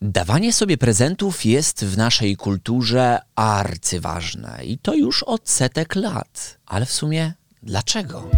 Dawanie sobie prezentów jest w naszej kulturze arcyważne i to już od setek lat. Ale w sumie dlaczego?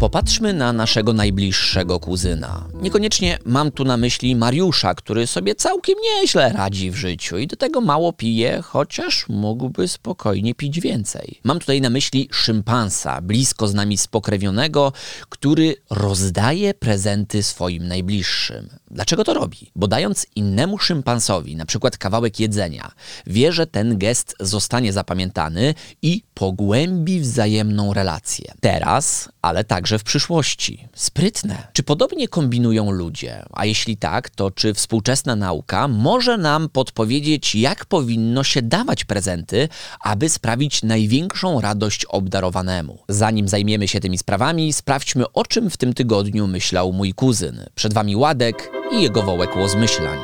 Popatrzmy na naszego najbliższego kuzyna. Niekoniecznie mam tu na myśli Mariusza, który sobie całkiem nieźle radzi w życiu i do tego mało pije, chociaż mógłby spokojnie pić więcej. Mam tutaj na myśli szympansa, blisko z nami spokrewnionego, który rozdaje prezenty swoim najbliższym. Dlaczego to robi? Bo dając innemu szympansowi na przykład kawałek jedzenia, wie, że ten gest zostanie zapamiętany i pogłębi wzajemną relację. Teraz, ale także w przyszłości. Sprytne. Czy podobnie kombinują ludzie? A jeśli tak, to czy współczesna nauka może nam podpowiedzieć, jak powinno się dawać prezenty, aby sprawić największą radość obdarowanemu? Zanim zajmiemy się tymi sprawami, sprawdźmy, o czym w tym tygodniu myślał mój kuzyn. Przed wami Ładek i jego wołek łozmyślań.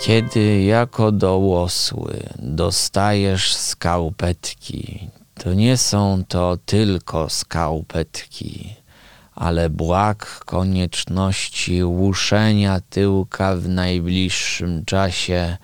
Kiedy jako dołosły dostajesz skałpetki, to nie są to tylko skałpetki, ale błag konieczności łuszenia tyłka w najbliższym czasie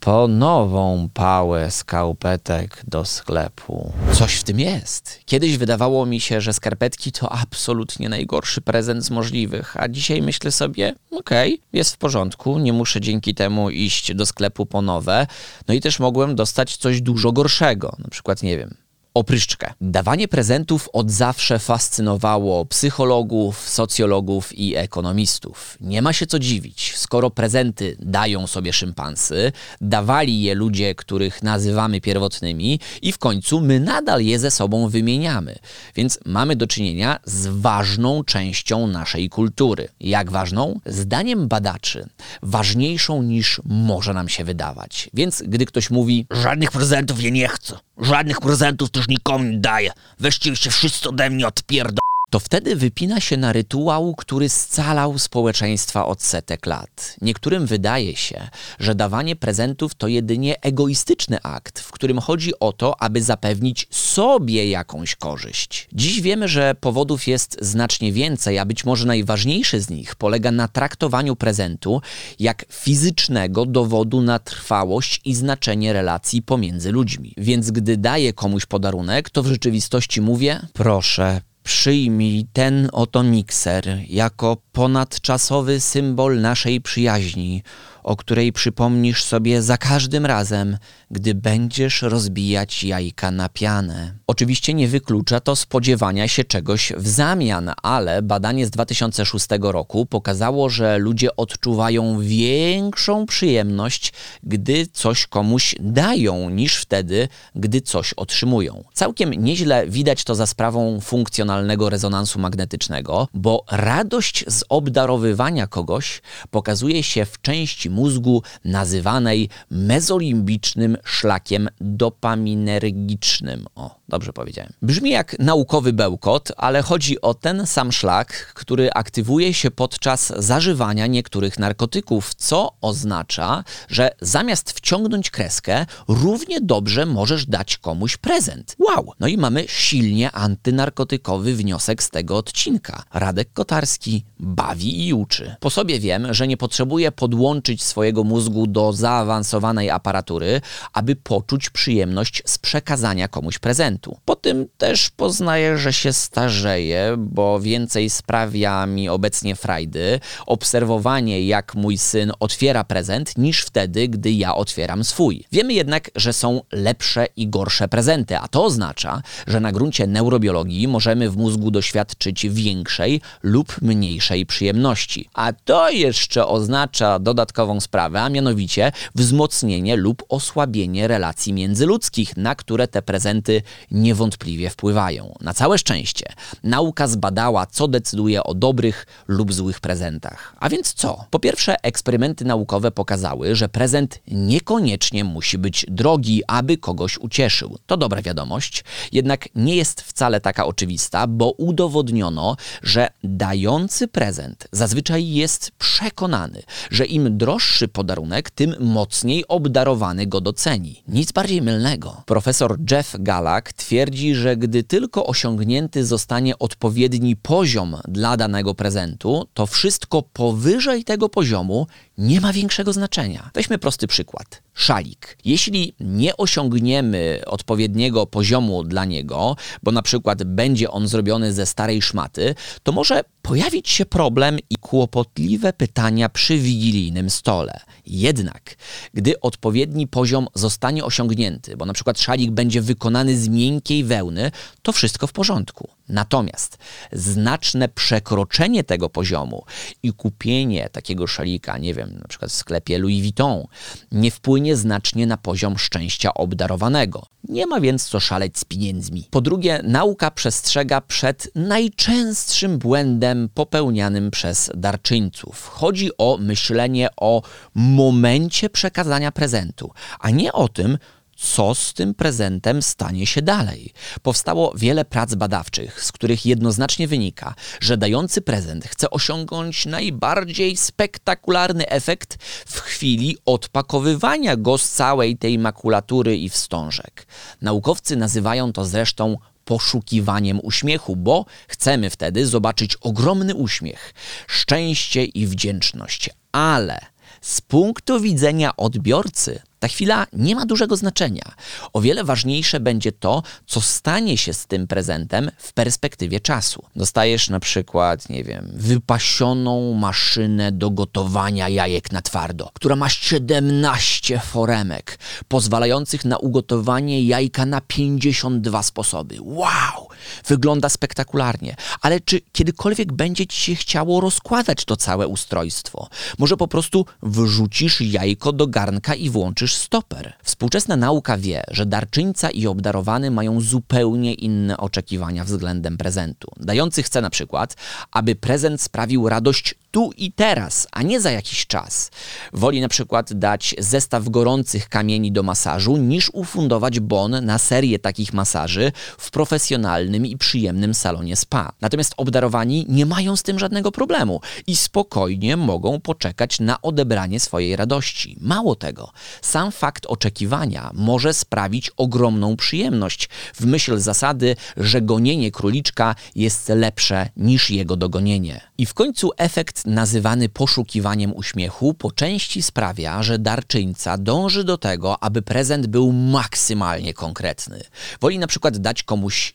po nową pałę skarpetek do sklepu. Coś w tym jest. Kiedyś wydawało mi się, że skarpetki to absolutnie najgorszy prezent z możliwych, a dzisiaj myślę sobie, okej, okay, jest w porządku, nie muszę dzięki temu iść do sklepu po nowe, no i też mogłem dostać coś dużo gorszego, na przykład, nie wiem, opryszczkę. Dawanie prezentów od zawsze fascynowało psychologów, socjologów i ekonomistów. Nie ma się co dziwić, skoro prezenty dają sobie szympansy, dawali je ludzie, których nazywamy pierwotnymi i w końcu my nadal je ze sobą wymieniamy. Więc mamy do czynienia z ważną częścią naszej kultury. Jak ważną? Zdaniem badaczy, ważniejszą niż może nam się wydawać. Więc gdy ktoś mówi, żadnych prezentów je nie chcę, żadnych prezentów też nie daję, weźcie się wszyscy ode mnie odpierdo to wtedy wypina się na rytuał, który scalał społeczeństwa od setek lat. Niektórym wydaje się, że dawanie prezentów to jedynie egoistyczny akt, w którym chodzi o to, aby zapewnić sobie jakąś korzyść. Dziś wiemy, że powodów jest znacznie więcej, a być może najważniejszy z nich polega na traktowaniu prezentu jak fizycznego dowodu na trwałość i znaczenie relacji pomiędzy ludźmi. Więc gdy daję komuś podarunek, to w rzeczywistości mówię: proszę, Przyjmij ten oto mikser jako ponadczasowy symbol naszej przyjaźni, o której przypomnisz sobie za każdym razem, gdy będziesz rozbijać jajka na pianę. Oczywiście nie wyklucza to spodziewania się czegoś w zamian, ale badanie z 2006 roku pokazało, że ludzie odczuwają większą przyjemność, gdy coś komuś dają, niż wtedy, gdy coś otrzymują. Całkiem nieźle widać to za sprawą funkcjonalnego rezonansu magnetycznego, bo radość z obdarowywania kogoś pokazuje się w części mózgu nazywanej mezolimbicznym szlakiem dopaminergicznym. O, dobrze powiedziałem. Brzmi jak naukowy bełkot, ale chodzi o ten sam szlak, który aktywuje się podczas zażywania niektórych narkotyków, co oznacza, że zamiast wciągnąć kreskę, równie dobrze możesz dać komuś prezent. Wow! No i mamy silnie antynarkotykowy wniosek z tego odcinka. Radek Kotarski bawi i uczy. Po sobie wiem, że nie potrzebuję podłączyć swojego mózgu do zaawansowanej aparatury, aby poczuć przyjemność z przekazania komuś prezentu. Po tym też poznaję, że się starzeję, bo więcej sprawia mi obecnie frajdy obserwowanie, jak mój syn otwiera prezent, niż wtedy, gdy ja otwieram swój. Wiemy jednak, że są lepsze i gorsze prezenty, a to oznacza, że na gruncie neurobiologii możemy w mózgu doświadczyć większej lub mniejszej przyjemności. A to jeszcze oznacza dodatkową sprawę, a mianowicie wzmocnienie lub osłabienie relacji międzyludzkich, na które te prezenty niewątpliwie wpływają. Na całe szczęście nauka zbadała, co decyduje o dobrych lub złych prezentach. A więc co? Po pierwsze, eksperymenty naukowe pokazały, że prezent niekoniecznie musi być drogi, aby kogoś ucieszył. To dobra wiadomość, jednak nie jest wcale taka oczywista, bo udowodniono, że dający prezent zazwyczaj jest przekonany, że im droższy podarunek, tym mocniej obdarowany go doceni. Nic bardziej mylnego. Profesor Jeff Galak twierdzi, że gdy tylko osiągnięty zostanie odpowiedni poziom dla danego prezentu, to wszystko powyżej tego poziomu nie ma większego znaczenia. Weźmy prosty przykład. Szalik. Jeśli nie osiągniemy odpowiedniego poziomu dla niego, bo na przykład będzie on zrobiony ze starej szmaty, to może pojawić się problem i kłopotliwe pytania przy wigilijnym stole. Jednak, gdy odpowiedni poziom zostanie osiągnięty, bo na przykład szalik będzie wykonany z miękkiej wełny, to wszystko w porządku. Natomiast znaczne przekroczenie tego poziomu i kupienie takiego szalika, nie wiem, na przykład w sklepie Louis Vuitton, nie wpłynie znacznie na poziom szczęścia obdarowanego. Nie ma więc co szaleć z pieniędzmi. Po drugie, nauka przestrzega przed najczęstszym błędem popełnianym przez darczyńców. Chodzi o myślenie o momencie przekazania prezentu, a nie o tym, co z tym prezentem stanie się dalej. Powstało wiele prac badawczych, z których jednoznacznie wynika, że dający prezent chce osiągnąć najbardziej spektakularny efekt w chwili odpakowywania go z całej tej makulatury i wstążek. Naukowcy nazywają to zresztą poszukiwaniem uśmiechu, bo chcemy wtedy zobaczyć ogromny uśmiech, szczęście i wdzięczność. Ale z punktu widzenia odbiorcy, ta chwila nie ma dużego znaczenia. O wiele ważniejsze będzie to, co stanie się z tym prezentem w perspektywie czasu. Dostajesz na przykład, nie wiem, wypasioną maszynę do gotowania jajek na twardo, która ma 17 foremek, pozwalających na ugotowanie jajka na 52 sposoby. Wow! Wygląda spektakularnie, ale czy kiedykolwiek będzie ci się chciało rozkładać to całe ustrojstwo? Może po prostu wrzucisz jajko do garnka i włączysz stoper. Współczesna nauka wie, że darczyńca i obdarowany mają zupełnie inne oczekiwania względem prezentu. Dający chce na przykład, aby prezent sprawił radość tu i teraz, a nie za jakiś czas. Woli na przykład dać zestaw gorących kamieni do masażu, niż ufundować bon na serię takich masaży w profesjonalnym i przyjemnym salonie spa. Natomiast obdarowani nie mają z tym żadnego problemu i spokojnie mogą poczekać na odebranie swojej radości. Mało tego, sam fakt oczekiwania może sprawić ogromną przyjemność, w myśl zasady, że gonienie króliczka jest lepsze niż jego dogonienie. I w końcu efekt nazywany poszukiwaniem uśmiechu po części sprawia, że darczyńca dąży do tego, aby prezent był maksymalnie konkretny. Woli na przykład dać komuś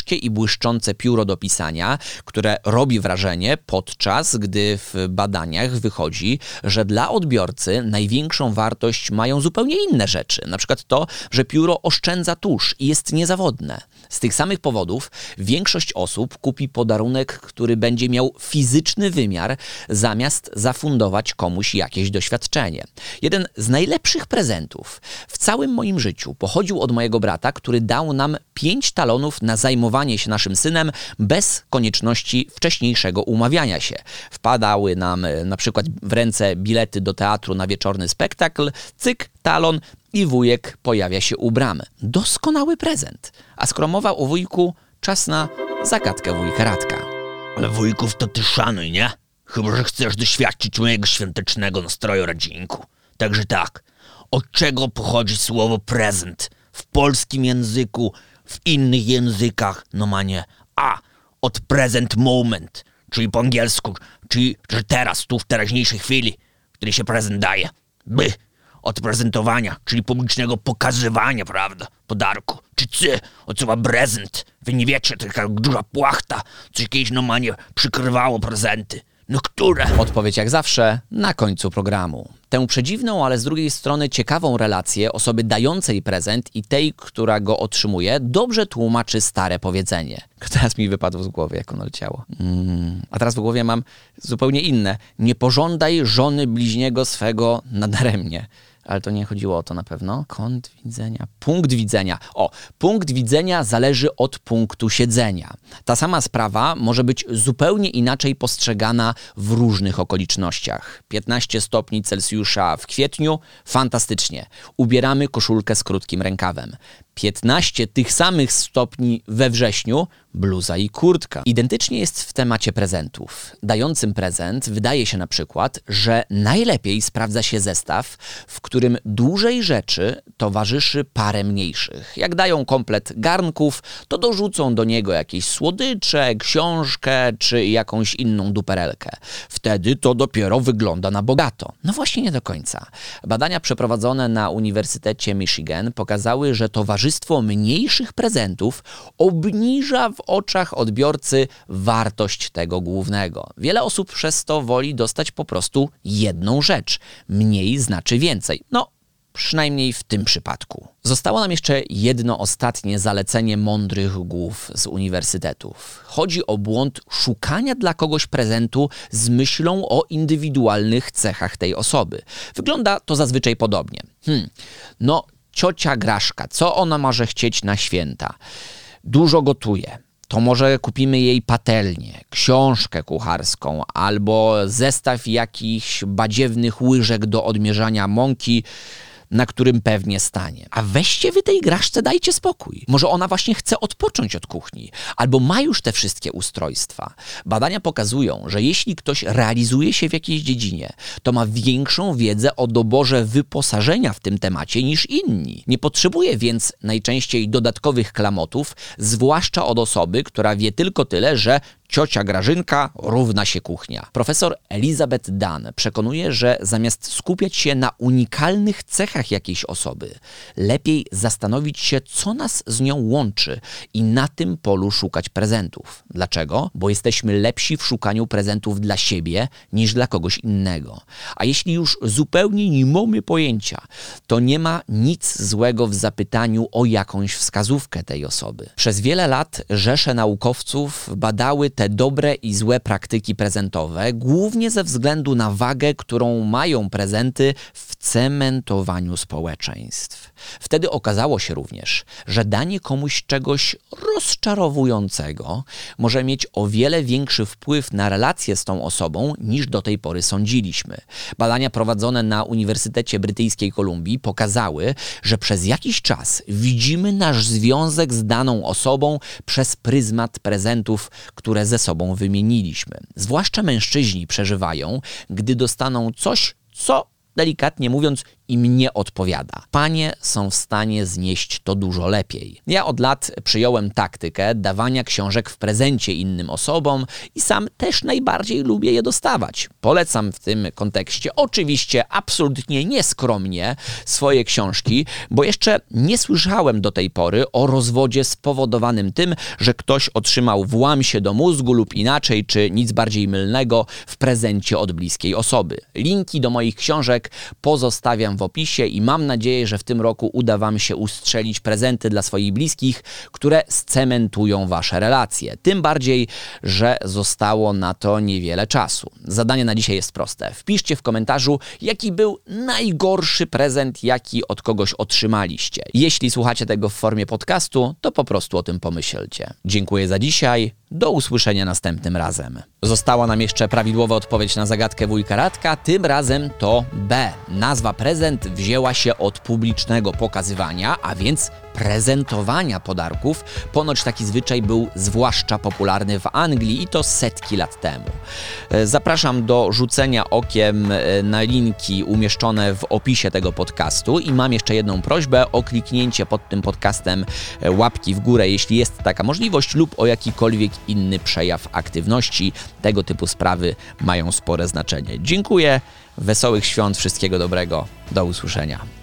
ciężkie i błyszczące pióro do pisania, które robi wrażenie, podczas gdy w badaniach wychodzi, że dla odbiorcy największą wartość mają zupełnie inne rzeczy. Na przykład to, że pióro oszczędza tusz i jest niezawodne. Z tych samych powodów większość osób kupi podarunek, który będzie miał fizyczny wymiar, zamiast zafundować komuś jakieś doświadczenie. Jeden z najlepszych prezentów w całym moim życiu pochodził od mojego brata, który dał nam pięć talonów na zajmowanie się naszym synem bez konieczności wcześniejszego umawiania się. Wpadały nam e, na przykład w ręce bilety do teatru na wieczorny spektakl, cyk, talon i wujek pojawia się u bramy. Doskonały prezent. A skoro mowa o wujku, czas na zagadkę wujka Radka. Ale wujków to ty szanuj, nie? Chyba, że chcesz doświadczyć mojego świątecznego nastroju, Radzinku. Także tak, od czego pochodzi słowo prezent? W polskim języku, w innych językach, no manie. A, od present moment, czyli po angielsku, czyli że teraz, tu w teraźniejszej chwili, który się prezent daje. By, od prezentowania, czyli publicznego pokazywania, prawda, podarku. Czy ty, od słowa prezent. Wy nie wiecie, taka duża płachta, co jakieś no manie przykrywało prezenty. No które? Odpowiedź jak zawsze na końcu programu. Tę przedziwną, ale z drugiej strony ciekawą relację osoby dającej prezent i tej, która go otrzymuje, dobrze tłumaczy stare powiedzenie. Teraz mi wypadło z głowy, jak ono leciało. Mm. A teraz w głowie mam zupełnie inne. Nie pożądaj żony bliźniego swego nadaremnie ale to nie chodziło o to na pewno. Kąt widzenia, punkt widzenia. O, punkt widzenia zależy od punktu siedzenia. Ta sama sprawa może być zupełnie inaczej postrzegana w różnych okolicznościach. 15 stopni Celsjusza w kwietniu, fantastycznie. Ubieramy koszulkę z krótkim rękawem. 15 tych samych stopni we wrześniu, bluza i kurtka. Identycznie jest w temacie prezentów. Dającym prezent wydaje się na przykład, że najlepiej sprawdza się zestaw, w którym dłużej rzeczy towarzyszy parę mniejszych. Jak dają komplet garnków, to dorzucą do niego jakieś słodycze, książkę czy jakąś inną duperelkę. Wtedy to dopiero wygląda na bogato. No właśnie nie do końca. Badania przeprowadzone na Uniwersytecie Michigan pokazały, że towarzystwo mniejszych prezentów obniża w oczach odbiorcy wartość tego głównego. Wiele osób przez to woli dostać po prostu jedną rzecz. Mniej znaczy więcej. No, przynajmniej w tym przypadku. Zostało nam jeszcze jedno ostatnie zalecenie mądrych głów z uniwersytetów. Chodzi o błąd szukania dla kogoś prezentu z myślą o indywidualnych cechach tej osoby. Wygląda to zazwyczaj podobnie. Hmm, no, ciocia Graszka, co ona może chcieć na święta? Dużo gotuje to może kupimy jej patelnię, książkę kucharską albo zestaw jakichś badziewnych łyżek do odmierzania mąki, na którym pewnie stanie. A weźcie wy tej graszce, dajcie spokój. Może ona właśnie chce odpocząć od kuchni, albo ma już te wszystkie ustrojstwa. Badania pokazują, że jeśli ktoś realizuje się w jakiejś dziedzinie, to ma większą wiedzę o doborze wyposażenia w tym temacie niż inni. Nie potrzebuje więc najczęściej dodatkowych klamotów, zwłaszcza od osoby, która wie tylko tyle, że ciocia Grażynka równa się kuchnia. Profesor Elizabeth Dunn przekonuje, że zamiast skupiać się na unikalnych cechach jakiejś osoby, lepiej zastanowić się, co nas z nią łączy i na tym polu szukać prezentów. Dlaczego? Bo jesteśmy lepsi w szukaniu prezentów dla siebie niż dla kogoś innego. A jeśli już zupełnie nie mamy pojęcia, to nie ma nic złego w zapytaniu o jakąś wskazówkę tej osoby. Przez wiele lat rzesze naukowców badały te dobre i złe praktyki prezentowe, głównie ze względu na wagę, którą mają prezenty w cementowaniu społeczeństw. Wtedy okazało się również, że danie komuś czegoś rozczarowującego może mieć o wiele większy wpływ na relacje z tą osobą niż do tej pory sądziliśmy. Badania prowadzone na Uniwersytecie Brytyjskiej Kolumbii pokazały, że przez jakiś czas widzimy nasz związek z daną osobą przez pryzmat prezentów, które ze sobą wymieniliśmy. Zwłaszcza mężczyźni przeżywają, gdy dostaną coś, co delikatnie mówiąc, im nie odpowiada. Panie są w stanie znieść to dużo lepiej. Ja od lat przyjąłem taktykę dawania książek w prezencie innym osobom i sam też najbardziej lubię je dostawać. Polecam w tym kontekście oczywiście absolutnie nieskromnie swoje książki, bo jeszcze nie słyszałem do tej pory o rozwodzie spowodowanym tym, że ktoś otrzymał włam się do mózgu lub inaczej, czy nic bardziej mylnego w prezencie od bliskiej osoby. Linki do moich książek pozostawiam w opisie i mam nadzieję, że w tym roku uda Wam się ustrzelić prezenty dla swoich bliskich, które scementują Wasze relacje. Tym bardziej, że zostało na to niewiele czasu. Zadanie na dzisiaj jest proste. Wpiszcie w komentarzu, jaki był najgorszy prezent, jaki od kogoś otrzymaliście. Jeśli słuchacie tego w formie podcastu, to po prostu o tym pomyślcie. Dziękuję za dzisiaj. Do usłyszenia następnym razem. Została nam jeszcze prawidłowa odpowiedź na zagadkę wujka Radka. Tym razem to B. Nazwa prezent wzięła się od publicznego pokazywania, a więc prezentowania podarków. Ponoć taki zwyczaj był zwłaszcza popularny w Anglii i to setki lat temu. E, zapraszam do rzucenia okiem e, na linki umieszczone w opisie tego podcastu i mam jeszcze jedną prośbę o kliknięcie pod tym podcastem e, łapki w górę, jeśli jest taka możliwość, lub o jakikolwiek inny przejaw aktywności. Tego typu sprawy mają spore znaczenie. Dziękuję, wesołych świąt, wszystkiego dobrego, do usłyszenia.